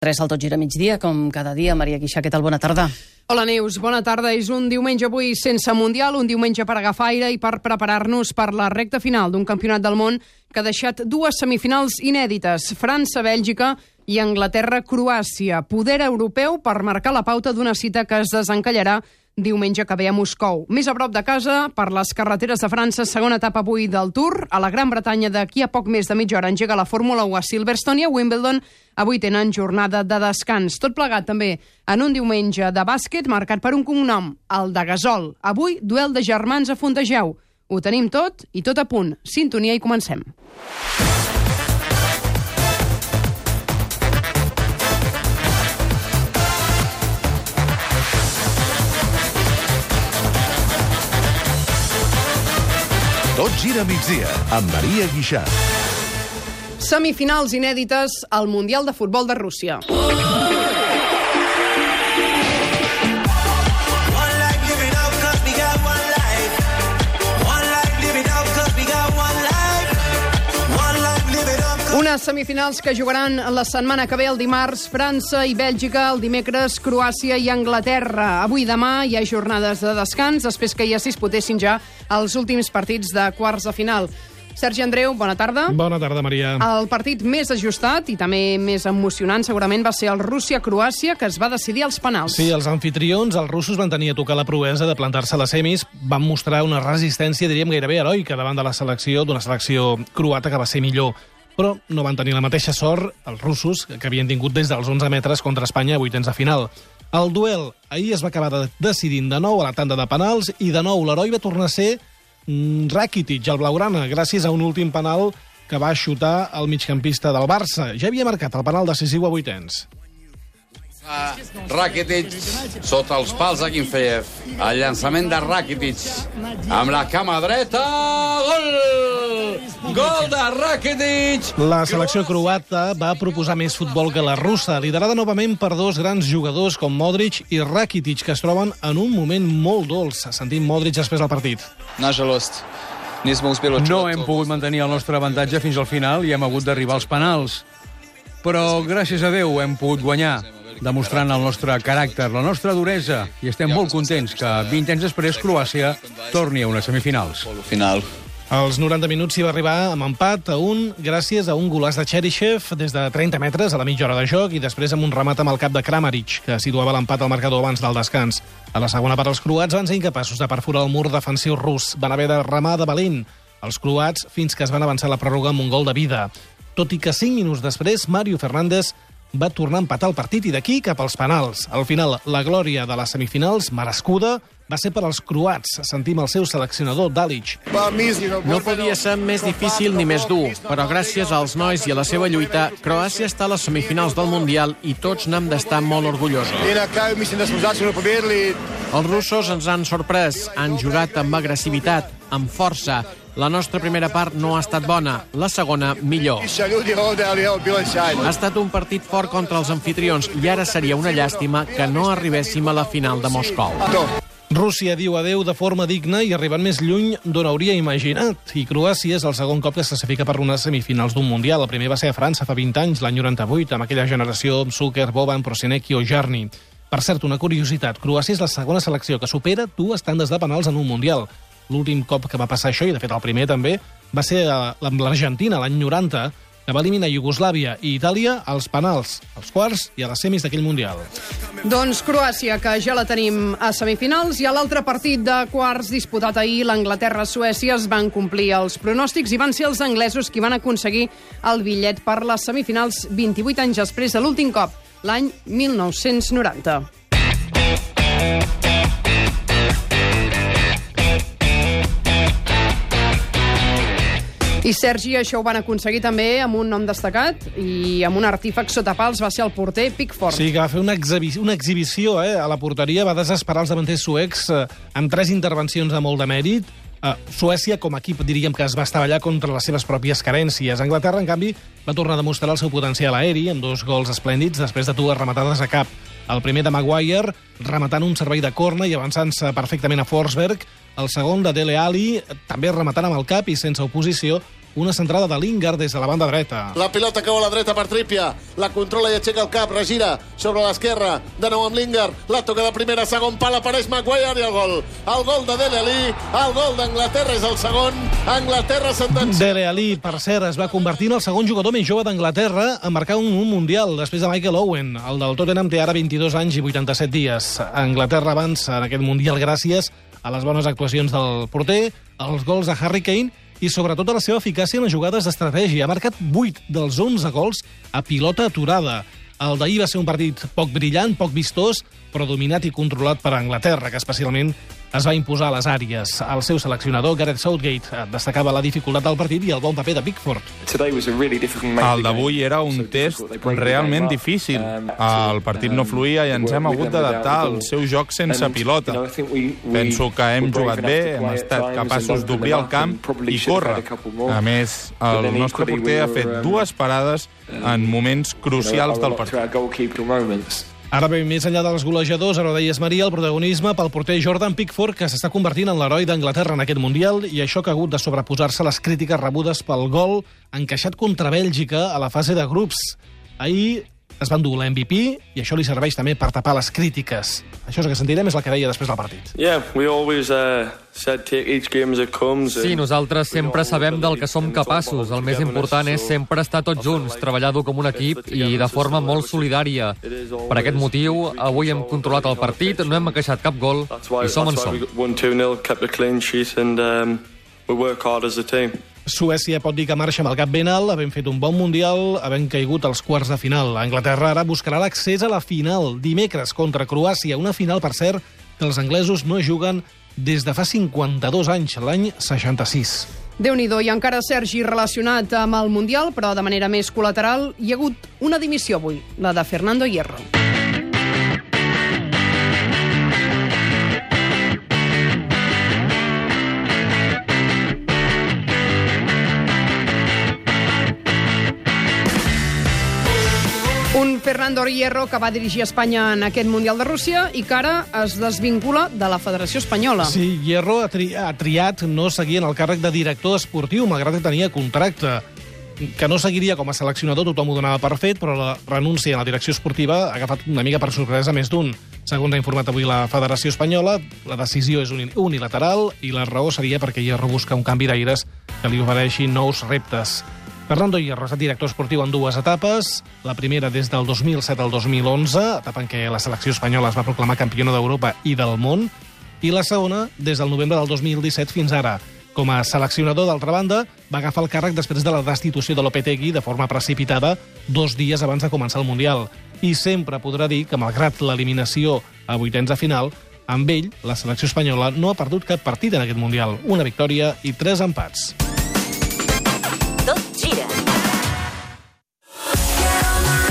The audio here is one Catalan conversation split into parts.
3 al tot gira migdia, com cada dia. Maria Guixà, què tal? Bona tarda. Hola, Neus. Bona tarda. És un diumenge avui sense Mundial, un diumenge per agafar aire i per preparar-nos per la recta final d'un campionat del món que ha deixat dues semifinals inèdites, França-Bèlgica i Anglaterra-Croàcia. Poder europeu per marcar la pauta d'una cita que es desencallarà diumenge que ve a Moscou. Més a prop de casa, per les carreteres de França, segona etapa avui del Tour. A la Gran Bretanya d'aquí a poc més de mitja hora engega la Fórmula 1 a Silverstone i a Wimbledon avui tenen jornada de descans. Tot plegat també en un diumenge de bàsquet marcat per un cognom, el de Gasol. Avui, duel de germans a Fontageu. Ho tenim tot i tot a punt. Sintonia i comencem. Tot gira migdia amb Maria Guixà. Semifinals inèdites al Mundial de Futbol de Rússia. One Unes semifinals que jugaran la setmana que ve el dimarts França i Bèlgica, el dimecres Croàcia i Anglaterra. Avui i demà hi ha jornades de descans després que ja s'hi disputessin ja els últims partits de quarts de final. Sergi Andreu, bona tarda. Bona tarda, Maria. El partit més ajustat i també més emocionant segurament va ser el Rússia-Croàcia, que es va decidir als penals. Sí, els anfitrions, els russos, van tenir a tocar la proesa de plantar-se a les semis, van mostrar una resistència, diríem, gairebé heroica davant de la selecció, d'una selecció croata que va ser millor. Però no van tenir la mateixa sort els russos que havien tingut des dels 11 metres contra Espanya a vuitens de final. El duel ahir es va acabar de- decidint de nou a la tanda de penals i de nou l'heroi va tornar a ser mm, Rakitic, el blaugrana, gràcies a un últim penal que va xutar el migcampista del Barça. Ja havia marcat el penal decisiu a vuitens. A Rakitic sota els pals de Quinfeyev. El llançament de Rakitic amb la cama dreta. Gol! Gol de Rakitic! La selecció croata va proposar més futbol que la russa, liderada novament per dos grans jugadors com Modric i Rakitic, que es troben en un moment molt dolç. Sentim Modric després del partit. Nažalost, No hem pogut mantenir el nostre avantatge fins al final i hem hagut d'arribar als penals. Però, gràcies a Déu, hem pogut guanyar, demostrant el nostre caràcter, la nostra duresa, i estem molt contents que 20 anys després Croàcia torni a unes semifinals. final. Als 90 minuts s'hi va arribar amb empat a un gràcies a un golàs de Cheryshev des de 30 metres a la mitja hora de joc i després amb un remat amb el cap de Kramaric, que situava l'empat al marcador abans del descans. A la segona part, els croats van ser incapaços de perforar el mur defensiu rus. Van haver de remar de valent els croats fins que es van avançar a la pròrroga amb un gol de vida. Tot i que 5 minuts després, Mario Fernández va tornar a empatar el partit i d'aquí cap als penals. Al final, la glòria de les semifinals, merescuda, va ser per als croats. Sentim el seu seleccionador, Dalic. No podia ser més difícil ni més dur, però gràcies als nois i a la seva lluita, Croàcia està a les semifinals del Mundial i tots n'hem d'estar molt orgullosos. Els russos ens han sorprès, han jugat amb agressivitat, amb força. La nostra primera part no ha estat bona, la segona millor. Ha estat un partit fort contra els anfitrions i ara seria una llàstima que no arribéssim a la final de Moscou. Rússia diu adeu de forma digna i arribant més lluny d'on hauria imaginat. I Croàcia és el segon cop que es classifica per unes semifinals d'un Mundial. El primer va ser a França fa 20 anys, l'any 98, amb aquella generació amb Zucker, Boban, Prosinecki o Jarni. Per cert, una curiositat, Croàcia és la segona selecció que supera dues tandes de penals en un Mundial. L'últim cop que va passar això, i de fet el primer també, va ser amb l'Argentina, l'any 90, que va eliminar Iugoslàvia i Itàlia als penals, als quarts i a les semis d'aquell Mundial. Doncs Croàcia, que ja la tenim a semifinals, i a l'altre partit de quarts disputat ahir, l'Anglaterra-Suècia, es van complir els pronòstics i van ser els anglesos qui van aconseguir el bitllet per les semifinals 28 anys després de l'últim cop, l'any 1990. I Sergi, això ho van aconseguir també amb un nom destacat i amb un artífex sota pals va ser el porter Pickford. Sí, que va fer una, exhibi una exhibició eh, a la porteria, va desesperar els davanters suecs eh, amb tres intervencions de molt de mèrit. Eh, Suècia, com a equip, diríem que es va estavellar contra les seves pròpies carències. Anglaterra, en canvi, va tornar a demostrar el seu potencial aeri amb dos gols esplèndids després de dues rematades a cap. El primer de Maguire, rematant un servei de corna i avançant-se perfectament a Forsberg. El segon de Dele Alli, també rematant amb el cap i sense oposició, una centrada de Lingard des de la banda dreta. La pilota cau a la dreta per Trípia. La controla i aixeca el cap, regira sobre l'esquerra. De nou amb Lingard. La toca de primera, segon pal, apareix Maguire i el gol. El gol de Dele Alli. El gol d'Anglaterra és el segon. Anglaterra sentencia. Dele Alli, per cert, es va convertir en el segon jugador més jove d'Anglaterra a marcar un, un Mundial, després de Michael Owen. El del Tottenham té ara 22 anys i 87 dies. Anglaterra avança en aquest Mundial gràcies a les bones actuacions del porter, als gols de Harry Kane i sobretot a la seva eficàcia en les jugades d'estratègia. Ha marcat 8 dels 11 gols a pilota aturada. El d'ahir va ser un partit poc brillant, poc vistós, però dominat i controlat per Anglaterra, que especialment es va imposar a les àrees. El seu seleccionador, Gareth Southgate, eh, destacava la dificultat del partit i el bon paper de Pickford. El d'avui era un test realment difícil. El partit no fluïa i ens hem hagut d'adaptar al seu joc sense pilota. Penso que hem jugat bé, hem estat capaços d'obrir el camp i córrer. A més, el nostre porter ha fet dues parades en moments crucials del partit. Ara bé, més enllà dels golejadors, ara deies, Maria, el protagonisme pel porter Jordan Pickford, que s'està convertint en l'heroi d'Anglaterra en aquest Mundial, i això que ha hagut de sobreposar-se a les crítiques rebudes pel gol encaixat contra Bèlgica a la fase de grups. Ahir es va endur l'MVP i això li serveix també per tapar les crítiques. Això és el que sentirem, és el que deia després del partit. Yeah, we always uh, said take each game as it comes. Sí, nosaltres sempre sabem del que som capaços. El més important és sempre estar tots junts, treballar-ho com un equip i de forma molt solidària. Per aquest motiu, avui hem controlat el partit, no hem queixat cap gol i som on som. Won 2-0, kept a clean sheet and we work hard as a team. Suècia pot dir que marxa amb el cap ben alt, havent fet un bon Mundial, havent caigut als quarts de final. Anglaterra ara buscarà l'accés a la final, dimecres contra Croàcia, una final, per cert, que els anglesos no juguen des de fa 52 anys, l'any 66. déu nhi i encara Sergi relacionat amb el Mundial, però de manera més col·lateral, hi ha hagut una dimissió avui, la de Fernando Hierro. Fernando Hierro que va dirigir Espanya en aquest Mundial de Rússia i que ara es desvincula de la Federació Espanyola. Sí, Hierro ha, tri ha triat no seguir en el càrrec de director esportiu, malgrat que tenia contracte que no seguiria com a seleccionador, tothom ho donava per fet, però la renúncia a la direcció esportiva ha agafat una mica per sorpresa més d'un. Segons ha informat avui la Federació Espanyola, la decisió és uni- unilateral i la raó seria perquè Hierro busca un canvi d'aires que li ofereixi nous reptes. Fernando Hierro ha director esportiu en dues etapes. La primera des del 2007 al 2011, etapa en què la selecció espanyola es va proclamar campiona d'Europa i del món. I la segona des del novembre del 2017 fins ara. Com a seleccionador, d'altra banda, va agafar el càrrec després de la destitució de Lopetegui de forma precipitada dos dies abans de començar el Mundial. I sempre podrà dir que, malgrat l'eliminació a vuitens de final, amb ell, la selecció espanyola no ha perdut cap partit en aquest Mundial. Una victòria i tres empats. Gira.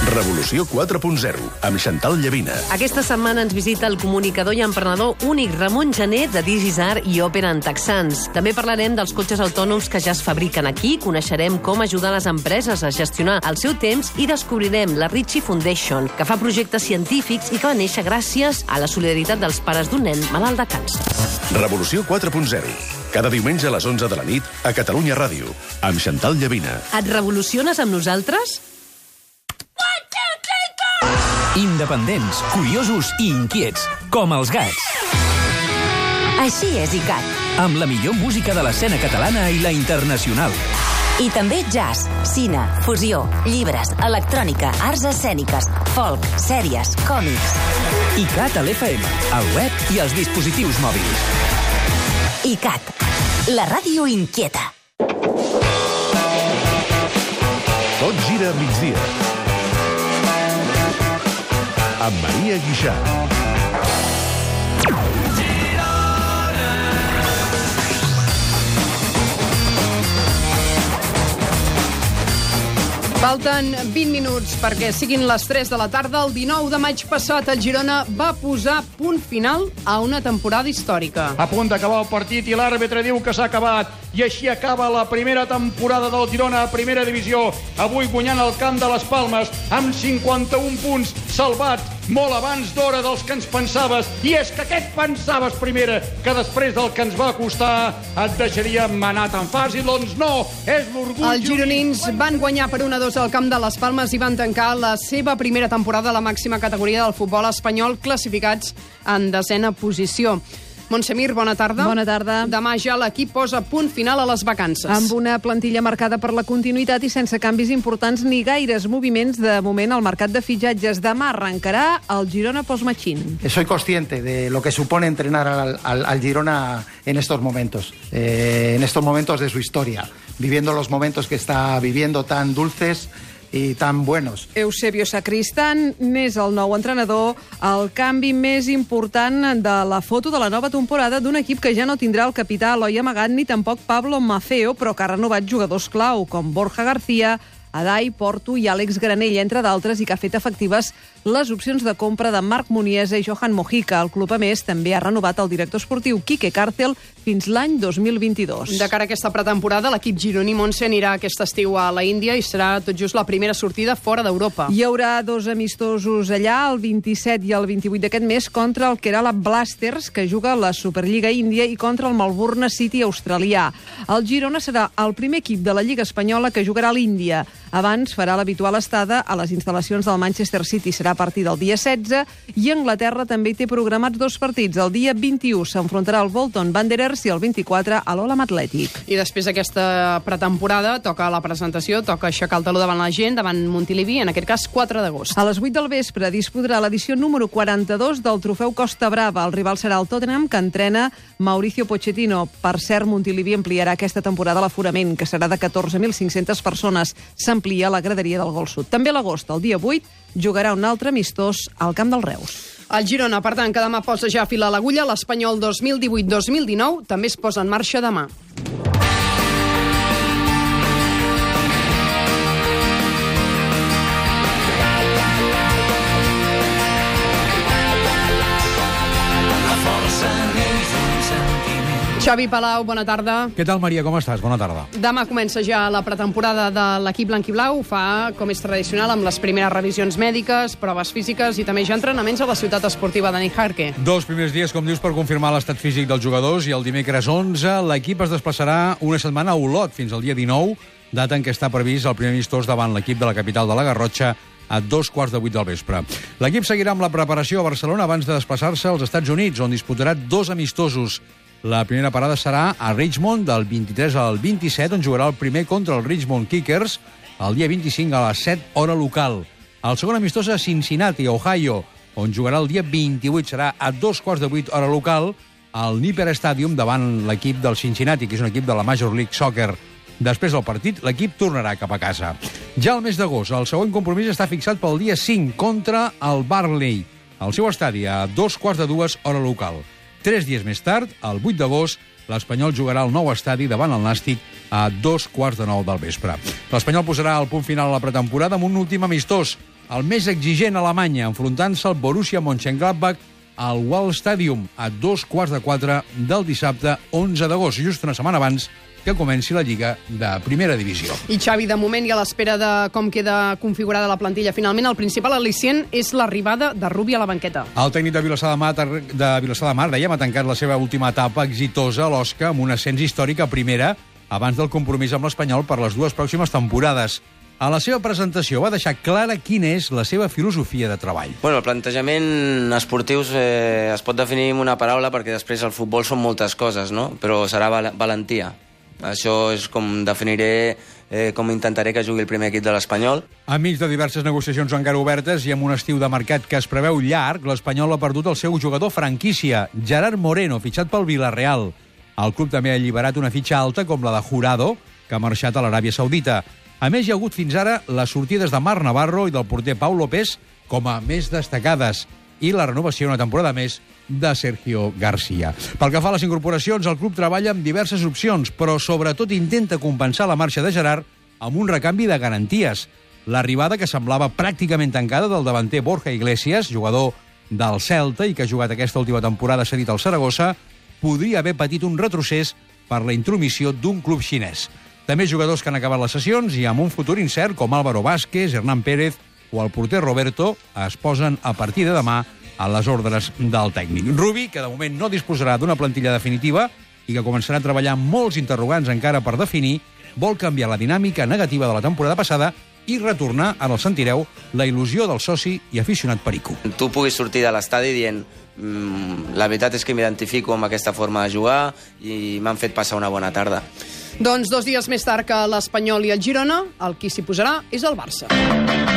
Revolució 4.0, amb Xantal Llavina. Aquesta setmana ens visita el comunicador i emprenedor únic Ramon Gené de Digisar i Opera en Texans. També parlarem dels cotxes autònoms que ja es fabriquen aquí, coneixerem com ajudar les empreses a gestionar el seu temps i descobrirem la Ritchie Foundation, que fa projectes científics i que va néixer gràcies a la solidaritat dels pares d'un nen malalt de càncer. Revolució 4.0, cada diumenge a les 11 de la nit a Catalunya Ràdio, amb Xantal Llavina. Et revoluciones amb nosaltres? Independents, curiosos i inquiets, com els gats. Així és ICAT. Amb la millor música de l'escena catalana i la internacional. I també jazz, cine, fusió, llibres, electrònica, arts escèniques, folk, sèries, còmics. ICAT a l'FM, al web i als dispositius mòbils. ICAT, la ràdio inquieta. Tot gira a migdia. Amb Maria Guixà. Falten 20 minuts perquè siguin les 3 de la tarda. El 19 de maig passat, el Girona va posar punt final a una temporada històrica. A punt d'acabar el partit i l'àrbitre diu que s'ha acabat. I així acaba la primera temporada del Girona a primera divisió, avui guanyant el camp de les Palmes amb 51 punts salvats molt abans d'hora dels que ens pensaves. I és que aquest pensaves, primera, que després del que ens va costar et deixaríem anar tan fàcil. Doncs no, és l'orgull... Els gironins van guanyar per 1-2 al camp de les Palmes i van tancar la seva primera temporada a la màxima categoria del futbol espanyol, classificats en desena posició. Montsemir, bona tarda. Bona tarda. Demà ja l'equip posa punt final a les vacances. Amb una plantilla marcada per la continuïtat i sense canvis importants ni gaires moviments de moment al mercat de fitxatges. Demà arrencarà el Girona Postmachín. Soy consciente de lo que supone entrenar al, al- al Girona en estos momentos, eh, en estos momentos de su historia, viviendo los momentos que está viviendo tan dulces y tan buenos. Eusebio Sacristán n'és el nou entrenador, el canvi més important de la foto de la nova temporada d'un equip que ja no tindrà el capità Eloi Amagat ni tampoc Pablo Mafeo, però que ha renovat jugadors clau com Borja García, Adai, Porto i Àlex Granell, entre d'altres, i que ha fet efectives les opcions de compra de Marc Muniesa i Johan Mojica. El club, a més, també ha renovat el director esportiu Quique Càrtel fins l'any 2022. De cara a aquesta pretemporada, l'equip gironí Montse anirà aquest estiu a la Índia i serà tot just la primera sortida fora d'Europa. Hi haurà dos amistosos allà, el 27 i el 28 d'aquest mes, contra el Kerala Blasters, que juga la Superliga Índia, i contra el Melbourne City australià. El Girona serà el primer equip de la Lliga Espanyola que jugarà a l'Índia. Abans farà l'habitual estada a les instal·lacions del Manchester City. Serà a partir del dia 16 i Anglaterra també té programats dos partits. El dia 21 s'enfrontarà al Bolton Wanderers i el 24 a l'Olam Atlètic. I després d'aquesta pretemporada toca la presentació, toca aixecar el taló davant la gent, davant Montilivi, en aquest cas 4 d'agost. A les 8 del vespre disputarà l'edició número 42 del trofeu Costa Brava. El rival serà el Tottenham, que entrena Mauricio Pochettino. Per cert, Montilivi ampliarà aquesta temporada l'aforament, que serà de 14.500 persones. S'amplia la graderia del Gol Sud. També a l'agost, el dia 8, jugarà un altre amistós al Camp del Reus. El Girona, per tant, que demà posa ja fil a l'agulla, l'Espanyol 2018-2019 també es posa en marxa demà. Xavi Palau, bona tarda. Què tal, Maria? Com estàs? Bona tarda. Demà comença ja la pretemporada de l'equip blanquiblau. Fa, com és tradicional, amb les primeres revisions mèdiques, proves físiques i també ja entrenaments a la ciutat esportiva de Nijarque. Dos primers dies, com dius, per confirmar l'estat físic dels jugadors i el dimecres 11 l'equip es desplaçarà una setmana a Olot fins al dia 19, data en què està previst el primer amistós davant l'equip de la capital de la Garrotxa a dos quarts de vuit del vespre. L'equip seguirà amb la preparació a Barcelona abans de desplaçar-se als Estats Units, on disputarà dos amistosos. La primera parada serà a Richmond, del 23 al 27, on jugarà el primer contra el Richmond Kickers, el dia 25 a les 7 hora local. El segon amistós a Cincinnati, Ohio, on jugarà el dia 28, serà a dos quarts de vuit hora local, al Nipper Stadium davant l'equip del Cincinnati, que és un equip de la Major League Soccer. Després del partit, l'equip tornarà cap a casa. Ja al mes d'agost, el següent compromís està fixat pel dia 5 contra el Barley, al seu estadi a dos quarts de dues hora local. Tres dies més tard, el 8 d'agost, l'Espanyol jugarà al nou estadi davant el Nàstic a dos quarts de nou del vespre. L'Espanyol posarà el punt final a la pretemporada amb un últim amistós, el més exigent a Alemanya, enfrontant-se al Borussia Mönchengladbach al Wall Stadium a dos quarts de quatre del dissabte 11 d'agost, just una setmana abans que comenci la Lliga de Primera Divisió. I Xavi, de moment i a l'espera de com queda configurada la plantilla, finalment el principal al·licient és l'arribada de Rubi a la banqueta. El tècnic de Vilassar de Mar, de Vilassar de Mar dèiem, ha tancat la seva última etapa exitosa a l'Osca amb un ascens històric a primera abans del compromís amb l'Espanyol per les dues pròximes temporades. A la seva presentació va deixar clara quina és la seva filosofia de treball. Bueno, el plantejament esportiu eh, es pot definir amb una paraula perquè després el futbol són moltes coses, no? Però serà val valentia. Això és com definiré, eh, com intentaré que jugui el primer equip de l'Espanyol. Enmig de diverses negociacions encara obertes i amb un estiu de mercat que es preveu llarg, l'Espanyol ha perdut el seu jugador franquícia, Gerard Moreno, fitxat pel Villarreal. El club també ha alliberat una fitxa alta com la de Jurado, que ha marxat a l'Aràbia Saudita. A més, hi ha hagut fins ara les sortides de Marc Navarro i del porter Pau López com a més destacades i la renovació una temporada més de Sergio García. Pel que fa a les incorporacions, el club treballa amb diverses opcions, però sobretot intenta compensar la marxa de Gerard amb un recanvi de garanties. L'arribada que semblava pràcticament tancada del davanter Borja Iglesias, jugador del Celta i que ha jugat aquesta última temporada cedit al Saragossa, podria haver patit un retrocés per la intromissió d'un club xinès. També jugadors que han acabat les sessions i amb un futur incert com Álvaro Vázquez, Hernán Pérez o el porter Roberto es posen a partir de demà a les ordres del tècnic. Rubi, que de moment no disposarà d'una plantilla definitiva i que començarà a treballar amb molts interrogants encara per definir, vol canviar la dinàmica negativa de la temporada passada i retornar, ara el sentireu, la il·lusió del soci i aficionat Perico. Tu puguis sortir de l'estadi dient mm, la veritat és que m'identifico amb aquesta forma de jugar i m'han fet passar una bona tarda. Doncs dos dies més tard que l'Espanyol i el Girona, el qui s'hi posarà és el Barça.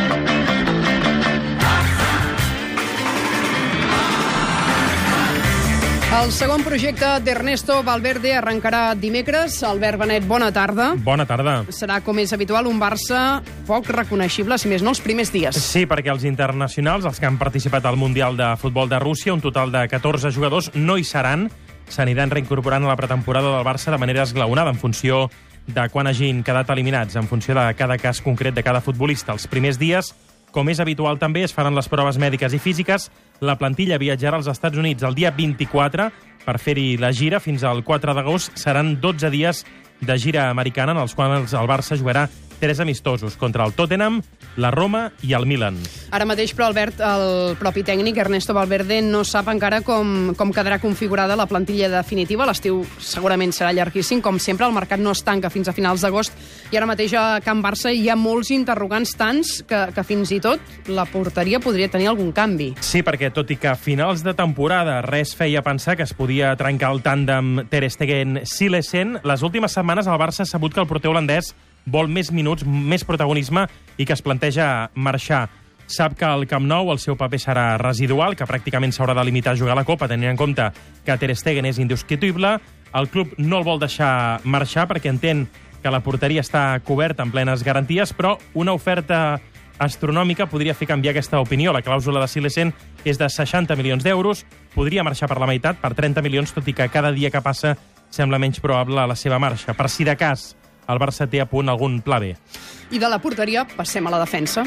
El segon projecte d'Ernesto Valverde arrencarà dimecres. Albert Benet, bona tarda. Bona tarda. Serà, com és habitual, un Barça poc reconeixible, si més no, els primers dies. Sí, perquè els internacionals, els que han participat al Mundial de Futbol de Rússia, un total de 14 jugadors, no hi seran. S'aniran reincorporant a la pretemporada del Barça de manera esglaonada en funció de quan hagin quedat eliminats, en funció de cada cas concret de cada futbolista. Els primers dies com és habitual també, es faran les proves mèdiques i físiques. La plantilla viatjarà als Estats Units el dia 24 per fer-hi la gira. Fins al 4 d'agost seran 12 dies de gira americana en els quals el Barça jugarà tres amistosos contra el Tottenham, la Roma i el Milan. Ara mateix, però, Albert, el propi tècnic, Ernesto Valverde, no sap encara com, com quedarà configurada la plantilla definitiva. L'estiu segurament serà llarguíssim. Com sempre, el mercat no es tanca fins a finals d'agost i ara mateix a Can Barça hi ha molts interrogants tants que, que fins i tot la porteria podria tenir algun canvi. Sí, perquè tot i que a finals de temporada res feia pensar que es podia trencar el tàndem Ter Stegen-Silesen, les últimes setmanes el Barça ha sabut que el porter holandès vol més minuts, més protagonisme i que es planteja marxar. Sap que al Camp Nou el seu paper serà residual, que pràcticament s'haurà de limitar a jugar la Copa, tenint en compte que Ter Stegen és indiscutible. El club no el vol deixar marxar perquè entén que la porteria està coberta amb plenes garanties, però una oferta astronòmica podria fer canviar aquesta opinió. La clàusula de Silesen és de 60 milions d'euros, podria marxar per la meitat, per 30 milions, tot i que cada dia que passa sembla menys probable la seva marxa. Per si de cas el Barça té a punt algun pla B. I de la porteria passem a la defensa.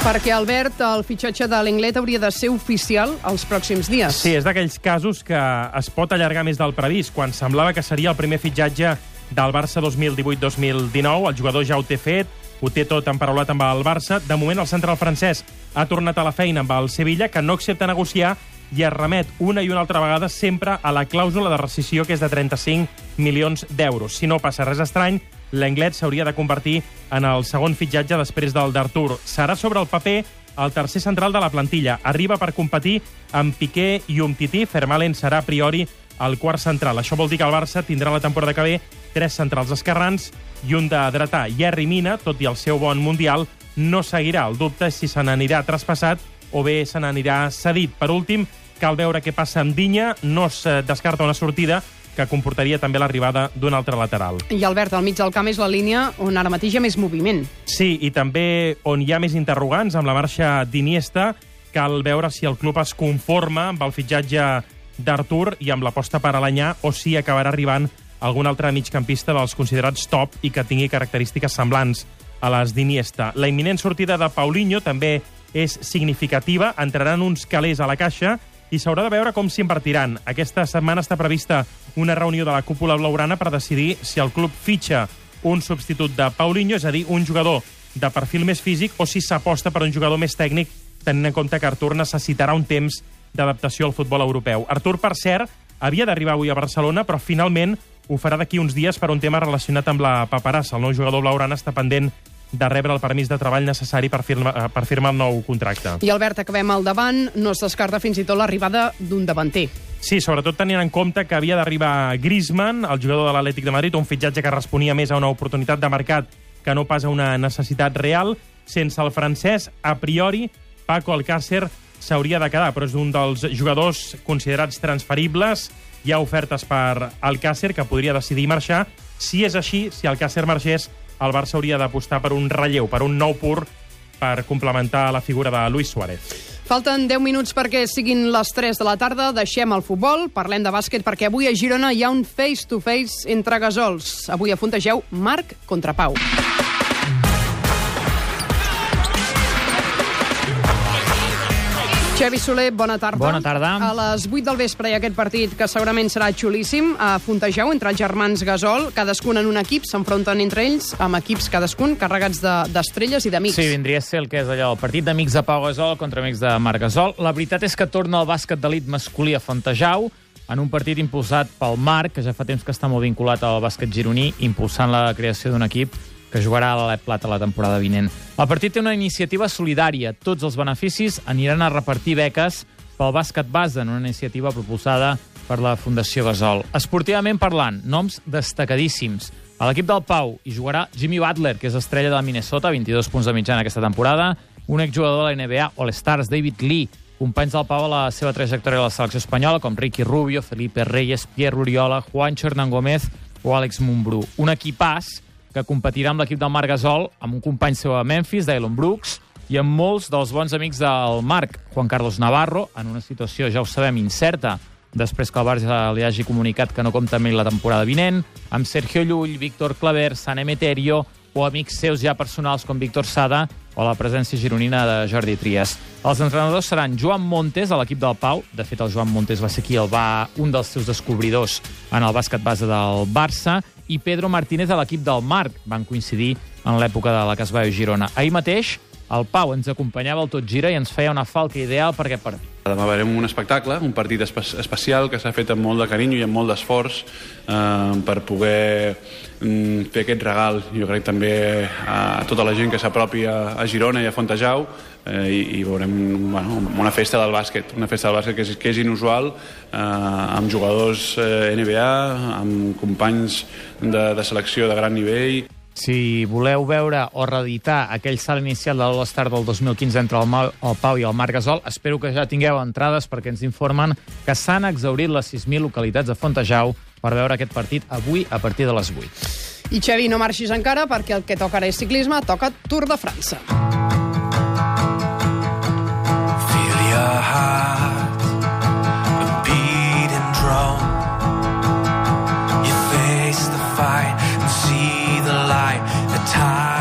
Perquè, Albert, el fitxatge de l'Inglet hauria de ser oficial els pròxims dies. Sí, és d'aquells casos que es pot allargar més del previst. Quan semblava que seria el primer fitxatge del Barça 2018-2019, el jugador ja ho té fet, ho té tot emparaulat amb el Barça. De moment, el central francès ha tornat a la feina amb el Sevilla, que no accepta negociar i es remet una i una altra vegada sempre a la clàusula de rescisió, que és de 35 milions d'euros. Si no passa res estrany, l'Englet s'hauria de convertir en el segon fitxatge després del d'Artur. Serà sobre el paper el tercer central de la plantilla. Arriba per competir amb Piqué i Umtiti. Fermalen serà a priori el quart central. Això vol dir que el Barça tindrà la temporada que ve tres centrals esquerrans i un de dretà. Jerry Mina, tot i el seu bon mundial, no seguirà. El dubte és si se n'anirà traspassat o bé se n'anirà cedit. Per últim, cal veure què passa amb Dinya. No es eh, descarta una sortida que comportaria també l'arribada d'un altre lateral. I Albert, al mig del camp és la línia on ara mateix hi ha més moviment. Sí, i també on hi ha més interrogants amb la marxa d'Iniesta, cal veure si el club es conforma amb el fitxatge d'Artur i amb l'aposta per Alanyà o si acabarà arribant algun altre migcampista dels considerats top i que tingui característiques semblants a les d'Iniesta. La imminent sortida de Paulinho també és significativa. Entraran uns calés a la caixa i s'haurà de veure com s'invertiran. Aquesta setmana està prevista una reunió de la cúpula blaurana per decidir si el club fitxa un substitut de Paulinho, és a dir, un jugador de perfil més físic, o si s'aposta per un jugador més tècnic, tenint en compte que Artur necessitarà un temps d'adaptació al futbol europeu. Artur, per cert, havia d'arribar avui a Barcelona, però finalment ho farà d'aquí uns dies per un tema relacionat amb la paperassa. El nou jugador blaurana està pendent de rebre el permís de treball necessari per firma, eh, per firmar el nou contracte. I Albert, acabem al davant. No es descarta fins i tot l'arribada d'un davanter. Sí, sobretot tenint en compte que havia d'arribar Griezmann, el jugador de l'Atlètic de Madrid, un fitxatge que responia més a una oportunitat de mercat que no pas a una necessitat real. Sense el francès, a priori, Paco Alcácer s'hauria de quedar, però és un dels jugadors considerats transferibles. Hi ha ofertes per Alcácer, que podria decidir marxar. Si és així, si Alcácer marxés, el Barça hauria d'apostar per un relleu, per un nou pur, per complementar la figura de Luis Suárez. Falten 10 minuts perquè siguin les 3 de la tarda. Deixem el futbol, parlem de bàsquet, perquè avui a Girona hi ha un face-to-face -face entre gasols. Avui afuntegeu Marc contra Pau. Xevi Soler, bona tarda. Bona tarda. A les 8 del vespre hi ha aquest partit que segurament serà xulíssim a Fontejau, entre els germans Gasol, cadascun en un equip, s'enfronten entre ells amb equips cadascun carregats de- d'estrelles i d'amics. Sí, vindria a ser el que és allò, el partit d'amics de Pau Gasol contra amics de Marc Gasol. La veritat és que torna el bàsquet d'elit masculí a Fontejau, en un partit impulsat pel Marc, que ja fa temps que està molt vinculat al bàsquet gironí, impulsant la creació d'un equip que jugarà a l'Alep Plata la temporada vinent. El partit té una iniciativa solidària. Tots els beneficis aniran a repartir beques pel bàsquet base en una iniciativa propulsada per la Fundació Gasol. Esportivament parlant, noms destacadíssims. A l'equip del Pau hi jugarà Jimmy Butler, que és estrella de Minnesota, 22 punts de mitjana aquesta temporada, un exjugador de la NBA All-Stars, David Lee, companys del Pau a la seva trajectòria a la selecció espanyola, com Ricky Rubio, Felipe Reyes, Pierre Oriola, Juancho Hernán Gómez o Àlex Mumbrú. Un equipàs que competirà amb l'equip del Marc Gasol, amb un company seu a Memphis, Dylan Brooks, i amb molts dels bons amics del Marc, Juan Carlos Navarro, en una situació, ja ho sabem, incerta, després que el Barça li hagi comunicat que no compta amb ell la temporada vinent, amb Sergio Llull, Víctor Claver, San Emeterio, o amics seus ja personals com Víctor Sada o la presència gironina de Jordi Trias. Els entrenadors seran Joan Montes, a l'equip del Pau. De fet, el Joan Montes va ser qui el va, un dels seus descobridors en el bàsquet base del Barça, i Pedro Martínez a l'equip del Marc. Van coincidir en l'època de la Casbaio Girona. Ahir mateix, el Pau ens acompanyava al Tot Gira i ens feia una falca ideal per Demà veurem un espectacle, un partit espe especial que s'ha fet amb molt de carinyo i amb molt d'esforç eh, per poder mm, fer aquest regal, jo crec també a tota la gent que s'apropi a, a Girona i a Fontejau eh, i, i veurem bueno, una festa del bàsquet, una festa del bàsquet que és, que és inusual, eh, amb jugadors eh, NBA, amb companys de, de selecció de gran nivell. Si voleu veure o reeditar aquell salt inicial de l'All-Star del 2015 entre el, Mau, el Pau i el Marc Gasol, espero que ja tingueu entrades perquè ens informen que s'han exaurit les 6.000 localitats de Fontejau per veure aquest partit avui a partir de les 8. I Xevi, no marxis encara perquè el que toca ara és ciclisme, toca Tour de França.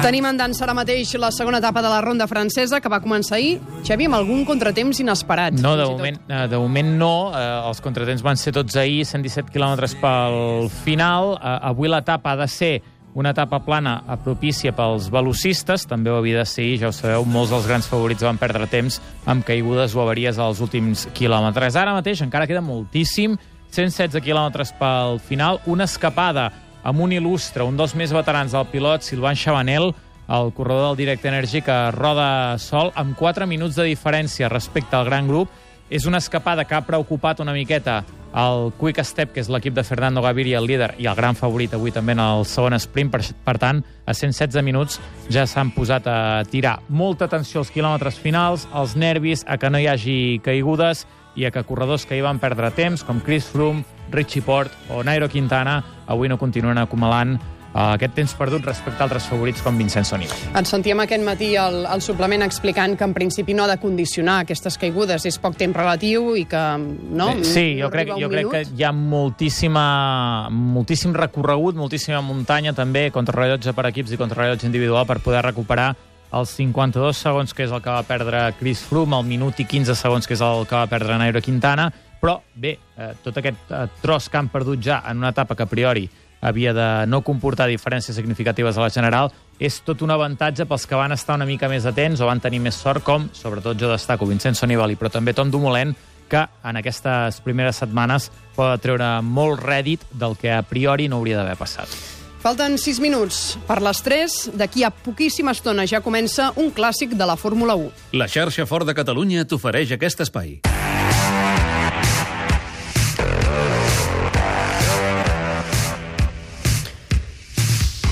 Tenim en dansa ara mateix la segona etapa de la ronda francesa que va començar ahir, Xevi, amb algun contratemps inesperat. No, de moment, eh, de moment no. Eh, els contratemps van ser tots ahir, 117 quilòmetres pel final. Eh, avui l'etapa ha de ser una etapa plana propícia pels velocistes, també ho havia de ser, ja ho sabeu, molts dels grans favorits van perdre temps amb caigudes o avaries als últims quilòmetres. Ara mateix encara queda moltíssim, 116 quilòmetres pel final, una escapada amb un il·lustre, un dels més veterans del pilot, Silvan Chabanel, el corredor del Direct Energy, que roda sol amb 4 minuts de diferència respecte al gran grup. És una escapada que ha preocupat una miqueta el Quick Step, que és l'equip de Fernando Gaviria, el líder, i el gran favorit avui també en el segon sprint. Per, per tant, a 116 minuts ja s'han posat a tirar. Molta atenció als quilòmetres finals, als nervis, a que no hi hagi caigudes i a que corredors que hi van perdre temps, com Chris Froome, Richie Port o Nairo Quintana, avui no continuen acumulant aquest temps perdut respecte a altres favorits com Vincenzo Nibali. Ens sentíem aquest matí al, al suplement explicant que en principi no ha de condicionar aquestes caigudes, és poc temps relatiu i que no, Eh, Sí, no jo crec, jo crec que hi ha moltíssima, moltíssim recorregut, moltíssima muntanya també, contrarrellotge per equips i contrarrellotge individual per poder recuperar els 52 segons, que és el que va perdre Chris Froome, el minut i 15 segons, que és el que va perdre Nairo Quintana, però bé, eh, tot aquest eh, tros que han perdut ja en una etapa que a priori havia de no comportar diferències significatives a la general, és tot un avantatge pels que van estar una mica més atents o van tenir més sort, com, sobretot jo destaco, Vincenzo Nibali, però també Tom Dumoulin, que en aquestes primeres setmanes pot treure molt rèdit del que a priori no hauria d'haver passat. Falten 6 minuts per les 3. D'aquí a poquíssima estona ja comença un clàssic de la Fórmula 1. La xarxa Fort de Catalunya t'ofereix aquest espai.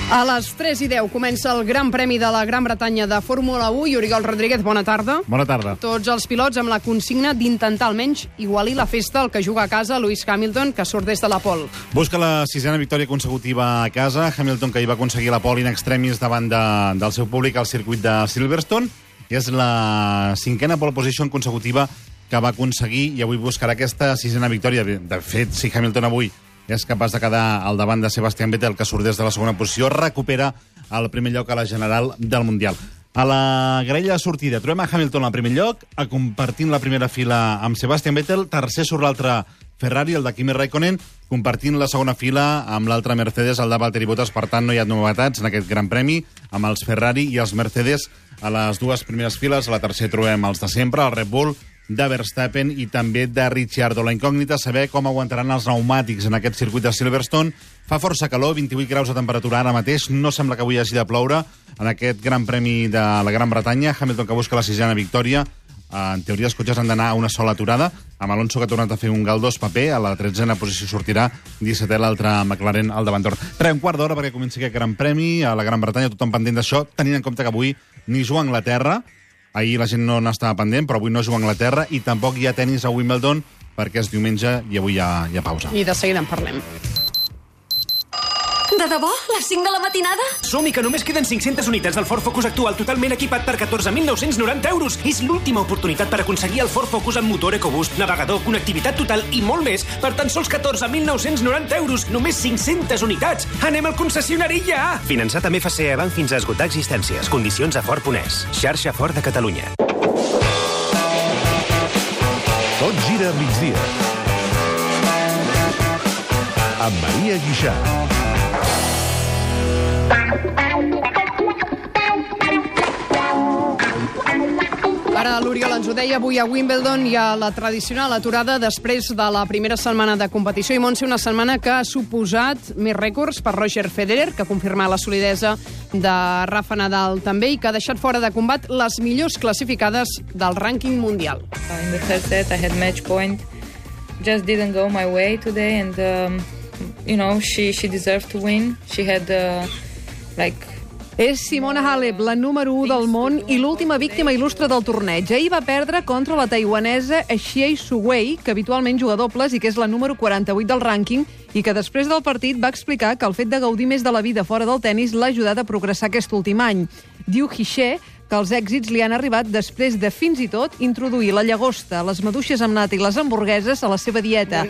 A les 3 i 10 comença el Gran Premi de la Gran Bretanya de Fórmula 1 i Oriol Rodríguez, bona tarda. Bona tarda. Tots els pilots amb la consigna d'intentar almenys igualir la festa al que juga a casa Lewis Hamilton, que surt des de la pol. Busca la sisena victòria consecutiva a casa. Hamilton, que hi va aconseguir la pole in extremis davant de, del seu públic al circuit de Silverstone. I és la cinquena pole position consecutiva que va aconseguir i avui buscarà aquesta sisena victòria. De fet, si Hamilton avui és capaç de quedar al davant de Sebastián Vettel, que surt des de la segona posició, recupera el primer lloc a la general del Mundial. A la grella de sortida trobem a Hamilton al primer lloc, a compartint la primera fila amb Sebastian Vettel, tercer sobre l'altre Ferrari, el de Kimi Raikkonen, compartint la segona fila amb l'altre Mercedes, el de Valtteri Bottas. Per tant, no hi ha novetats en aquest gran premi, amb els Ferrari i els Mercedes a les dues primeres files. A la tercera trobem els de sempre, el Red Bull, de Verstappen i també de Ricciardo. La incògnita saber com aguantaran els pneumàtics en aquest circuit de Silverstone. Fa força calor, 28 graus de temperatura ara mateix. No sembla que avui hagi de ploure en aquest gran premi de la Gran Bretanya. Hamilton que busca la sisena victòria. Eh, En teoria, els cotxes han d'anar a una sola aturada, amb Alonso que ha tornat a fer un galdós paper, a la tretzena posició sortirà 17è l'altre McLaren al davant Re, un quart d'hora perquè comenci aquest gran premi a la Gran Bretanya, tothom pendent d'això, tenint en compte que avui ni juga Anglaterra, ahir la gent no n'estava pendent, però avui no juga Anglaterra, i tampoc hi ha tennis a Wimbledon, perquè és diumenge i avui hi ha, hi ha pausa. I de seguida en parlem. De debò? Les 5 de la matinada? Som-hi, que només queden 500 unitats del Ford Focus actual totalment equipat per 14.990 euros. És l'última oportunitat per aconseguir el Ford Focus amb motor EcoBoost, navegador, connectivitat total i molt més per tan sols 14.990 euros. Només 500 unitats. Anem al concessionari ja! Finançat amb FCE Bank fins a esgotar existències. Condicions a Ford.es. Xarxa Ford de Catalunya. Tot gira a migdia. Amb Maria Guixà. Ara l'Oriol ens ho deia, avui a Wimbledon hi ha la tradicional aturada després de la primera setmana de competició i Montse, una setmana que ha suposat més rècords per Roger Federer, que ha confirmat la solidesa de Rafa Nadal també i que ha deixat fora de combat les millors classificades del rànquing mundial. In the third set, I had match point. Just didn't go my way today, and um, you know she she deserved to win. She had uh, like És Simona Halep, la número 1 del món i l'última víctima il·lustre del torneig. Ahir va perdre contra la taiwanesa Xiei Suwei, que habitualment juga dobles i que és la número 48 del rànquing, i que després del partit va explicar que el fet de gaudir més de la vida fora del tennis l'ha ajudat a progressar aquest últim any. Diu Hixé que els èxits li han arribat després de, fins i tot, introduir la llagosta, les maduixes amb nata i les hamburgueses a la seva dieta.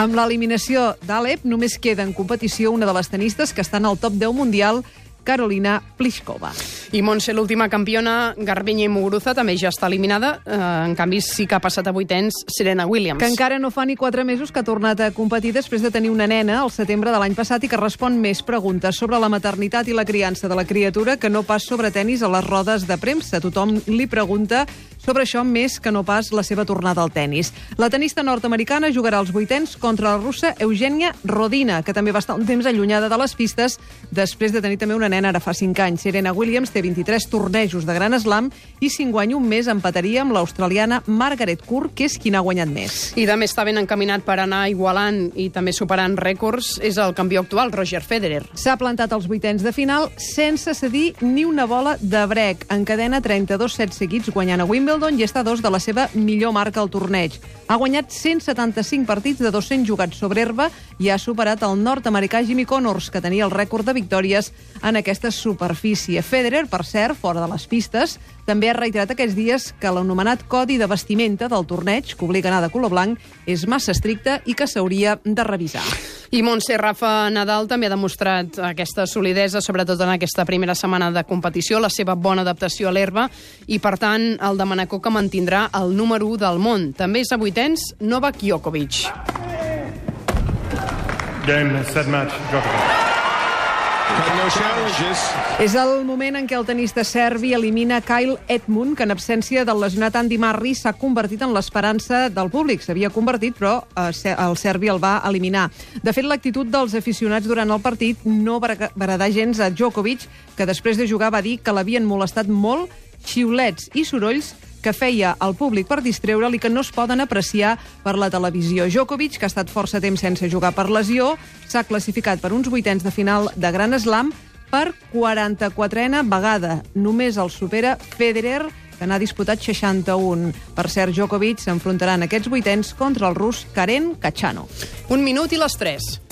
Amb l'eliminació d'Alep, només queda en competició una de les tenistes que estan al top 10 mundial, Carolina Pliskova. I Montse, l'última campiona, Garbiñe Muguruza, també ja està eliminada. Eh, en canvi, sí que ha passat a vuitens Serena Williams. Que encara no fa ni quatre mesos que ha tornat a competir després de tenir una nena al setembre de l'any passat i que respon més preguntes sobre la maternitat i la criança de la criatura que no pas sobre tennis a les rodes de premsa. Tothom li pregunta sobre això més que no pas la seva tornada al tennis. La tenista nord-americana jugarà els vuitens contra la russa Eugènia Rodina, que també va estar un temps allunyada de les pistes després de tenir també una nena ara fa 5 anys. Serena Williams té 23 tornejos de Gran Slam i si en guanya un mes empataria amb l'australiana Margaret Court, que és qui n'ha guanyat més. I també està ben encaminat per anar igualant i també superant rècords és el campió actual, Roger Federer. S'ha plantat als vuitens de final sense cedir ni una bola de brec. Encadena 32 sets seguits guanyant a Wimbledon i està a dos de la seva millor marca al torneig. Ha guanyat 175 partits de 200 jugats sobre herba i ha superat el nord-americà Jimmy Connors, que tenia el rècord de victòries en aquesta superfície. Federer, per cert, fora de les pistes, també ha reiterat aquests dies que l'anomenat codi de vestimenta del torneig, que obliga a anar de color blanc, és massa estricte i que s'hauria de revisar. I Montse Rafa Nadal també ha demostrat aquesta solidesa, sobretot en aquesta primera setmana de competició, la seva bona adaptació a l'herba i, per tant, el de Manacor que mantindrà el número 1 del món. També és a vuitens Novak Djokovic. Game, set match, Djokovic. És el moment en què el tenista serbi elimina Kyle Edmund, que en absència del lesionat Andy Murray s'ha convertit en l'esperança del públic. S'havia convertit, però eh, el serbi el va eliminar. De fet, l'actitud dels aficionats durant el partit no va agradar gens a Djokovic, que després de jugar va dir que l'havien molestat molt xiulets i sorolls que feia al públic per distreure'l i que no es poden apreciar per la televisió. Djokovic, que ha estat força temps sense jugar per lesió, s'ha classificat per uns vuitens de final de Gran Slam per 44a vegada. Només el supera Federer, que n'ha disputat 61. Per cert, Djokovic s'enfrontarà en aquests vuitens contra el rus Karen Kachano. Un minut i les 3.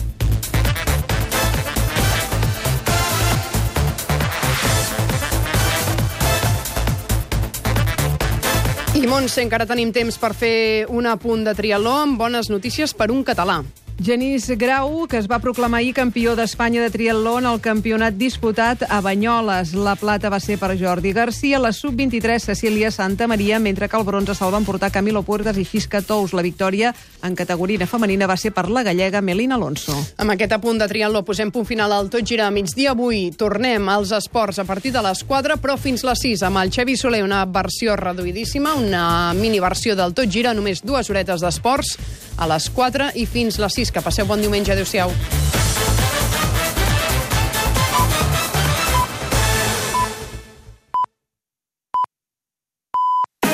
I Montse, encara tenim temps per fer un apunt de triatló amb bones notícies per un català. Genís Grau, que es va proclamar ahir campió d'Espanya de triatló en el campionat disputat a Banyoles. La plata va ser per Jordi Garcia, la sub-23 Cecília Santa Maria, mentre que el bronze se'l van portar Camilo Puertas i Xisca Tous. La victòria en categoria femenina va ser per la gallega Melina Alonso. Amb aquest apunt de triatló posem punt final al Tot Gira a migdia. Avui tornem als esports a partir de les 4, però fins les 6 amb el Xavi Soler, una versió reduïdíssima, una mini versió del Tot Gira, només dues horetes d'esports a les 4 i fins les 6. Que passeu bon diumenge. Adéu-siau.